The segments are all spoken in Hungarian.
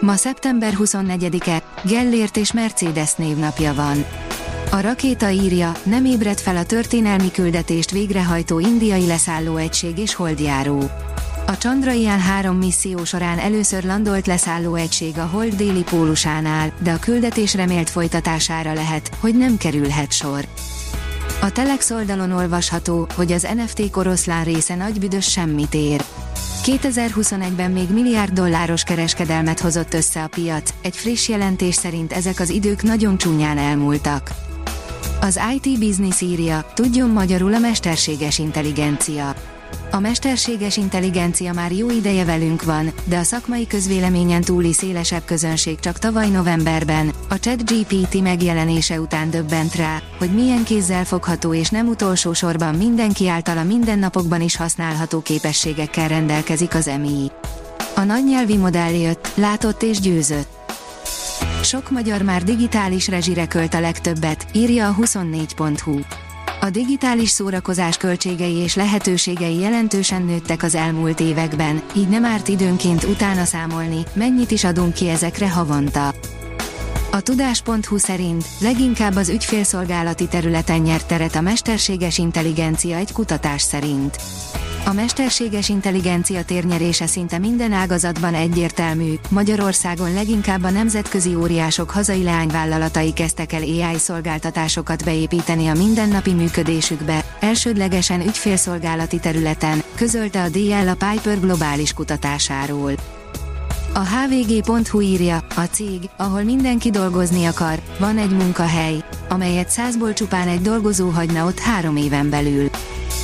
Ma szeptember 24-e, Gellért és Mercedes névnapja van. A rakéta írja, nem ébred fel a történelmi küldetést végrehajtó indiai leszállóegység és holdjáró. A Chandrayaan 3 misszió során először landolt leszállóegység a hold déli pólusánál, de a küldetés remélt folytatására lehet, hogy nem kerülhet sor. A Telex oldalon olvasható, hogy az NFT koroszlán része nagy büdös semmit ér. 2021-ben még milliárd dolláros kereskedelmet hozott össze a piac, egy friss jelentés szerint ezek az idők nagyon csúnyán elmúltak. Az IT Business írja, tudjon magyarul a mesterséges intelligencia. A mesterséges intelligencia már jó ideje velünk van, de a szakmai közvéleményen túli szélesebb közönség csak tavaly novemberben, a ChatGPT megjelenése után döbbent rá, hogy milyen kézzel fogható és nem utolsó sorban mindenki által a mindennapokban is használható képességekkel rendelkezik az MI. A nagy nyelvi modell jött, látott és győzött. Sok magyar már digitális rezsire költ a legtöbbet, írja a 24.hu. A digitális szórakozás költségei és lehetőségei jelentősen nőttek az elmúlt években, így nem árt időnként utána számolni, mennyit is adunk ki ezekre havonta. A tudás.hu szerint leginkább az ügyfélszolgálati területen nyert teret a mesterséges intelligencia egy kutatás szerint. A mesterséges intelligencia térnyerése szinte minden ágazatban egyértelmű, Magyarországon leginkább a nemzetközi óriások hazai leányvállalatai kezdtek el AI szolgáltatásokat beépíteni a mindennapi működésükbe, elsődlegesen ügyfélszolgálati területen, közölte a DL a Piper globális kutatásáról. A hvg.hu írja, a cég, ahol mindenki dolgozni akar, van egy munkahely, amelyet százból csupán egy dolgozó hagyna ott három éven belül.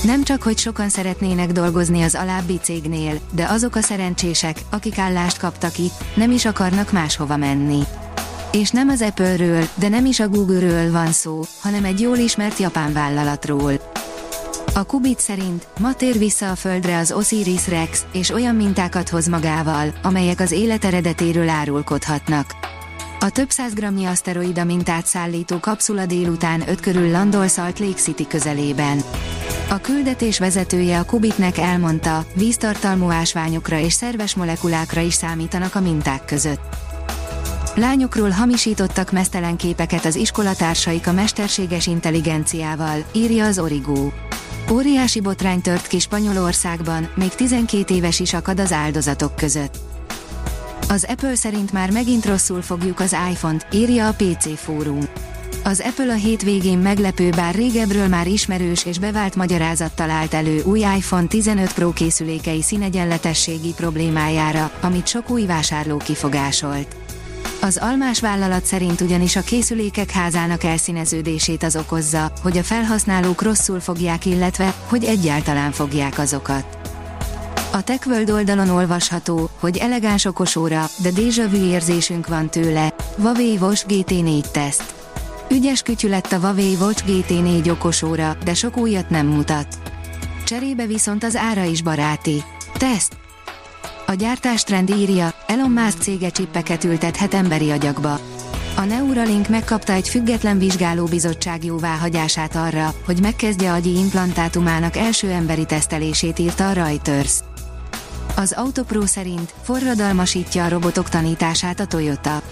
Nem csak, hogy sokan szeretnének dolgozni az alábbi cégnél, de azok a szerencsések, akik állást kaptak itt, nem is akarnak máshova menni. És nem az Apple-ről, de nem is a Google-ről van szó, hanem egy jól ismert japán vállalatról. A Kubit szerint ma tér vissza a Földre az Osiris Rex, és olyan mintákat hoz magával, amelyek az élet eredetéről árulkodhatnak. A több száz gramnyi aszteroida mintát szállító kapszula délután 5 körül landol Salt Lake City közelében. A küldetés vezetője a Kubitnek elmondta, víztartalmú ásványokra és szerves molekulákra is számítanak a minták között. Lányokról hamisítottak mesztelen képeket az iskolatársaik a mesterséges intelligenciával, írja az Origó. Óriási botrány tört ki Spanyolországban, még 12 éves is akad az áldozatok között. Az Apple szerint már megint rosszul fogjuk az iPhone-t, írja a PC fórum. Az Apple a hétvégén meglepő, bár régebről már ismerős és bevált magyarázattal állt elő új iPhone 15 Pro készülékei színegyenletességi problémájára, amit sok új vásárló kifogásolt. Az almás vállalat szerint ugyanis a készülékek házának elszíneződését az okozza, hogy a felhasználók rosszul fogják illetve, hogy egyáltalán fogják azokat. A TechWorld oldalon olvasható, hogy elegáns okosóra, de déjà vu érzésünk van tőle, Huawei Watch GT4 teszt. Ügyes kütyű lett a Huawei Watch GT4 okosóra, de sok újat nem mutat. Cserébe viszont az ára is baráti. Teszt! A gyártástrend írja, Elon Musk cége csippeket ültethet emberi agyakba. A Neuralink megkapta egy független vizsgálóbizottság jóváhagyását arra, hogy megkezdje agyi implantátumának első emberi tesztelését írta a Reuters. Az Autopro szerint forradalmasítja a robotok tanítását a Toyota.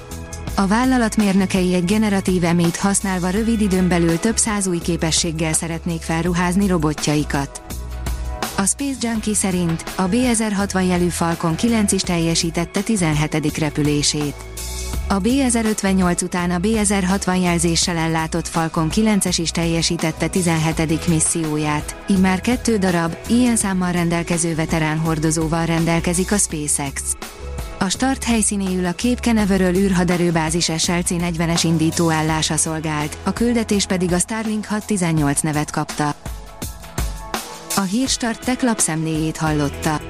A vállalat mérnökei egy generatív emét használva rövid időn belül több száz új képességgel szeretnék felruházni robotjaikat. A Space Junkie szerint a B1060 jelű Falcon 9 is teljesítette 17. repülését. A B1058 után a B1060 jelzéssel ellátott Falcon 9-es is teljesítette 17. misszióját, így már kettő darab, ilyen számmal rendelkező veterán hordozóval rendelkezik a SpaceX. A start helyszínéül a Cape Canaveral űrhaderőbázis SLC 40-es indítóállása szolgált, a küldetés pedig a Starlink 618 nevet kapta. A hírstart tech lapszemléjét hallotta.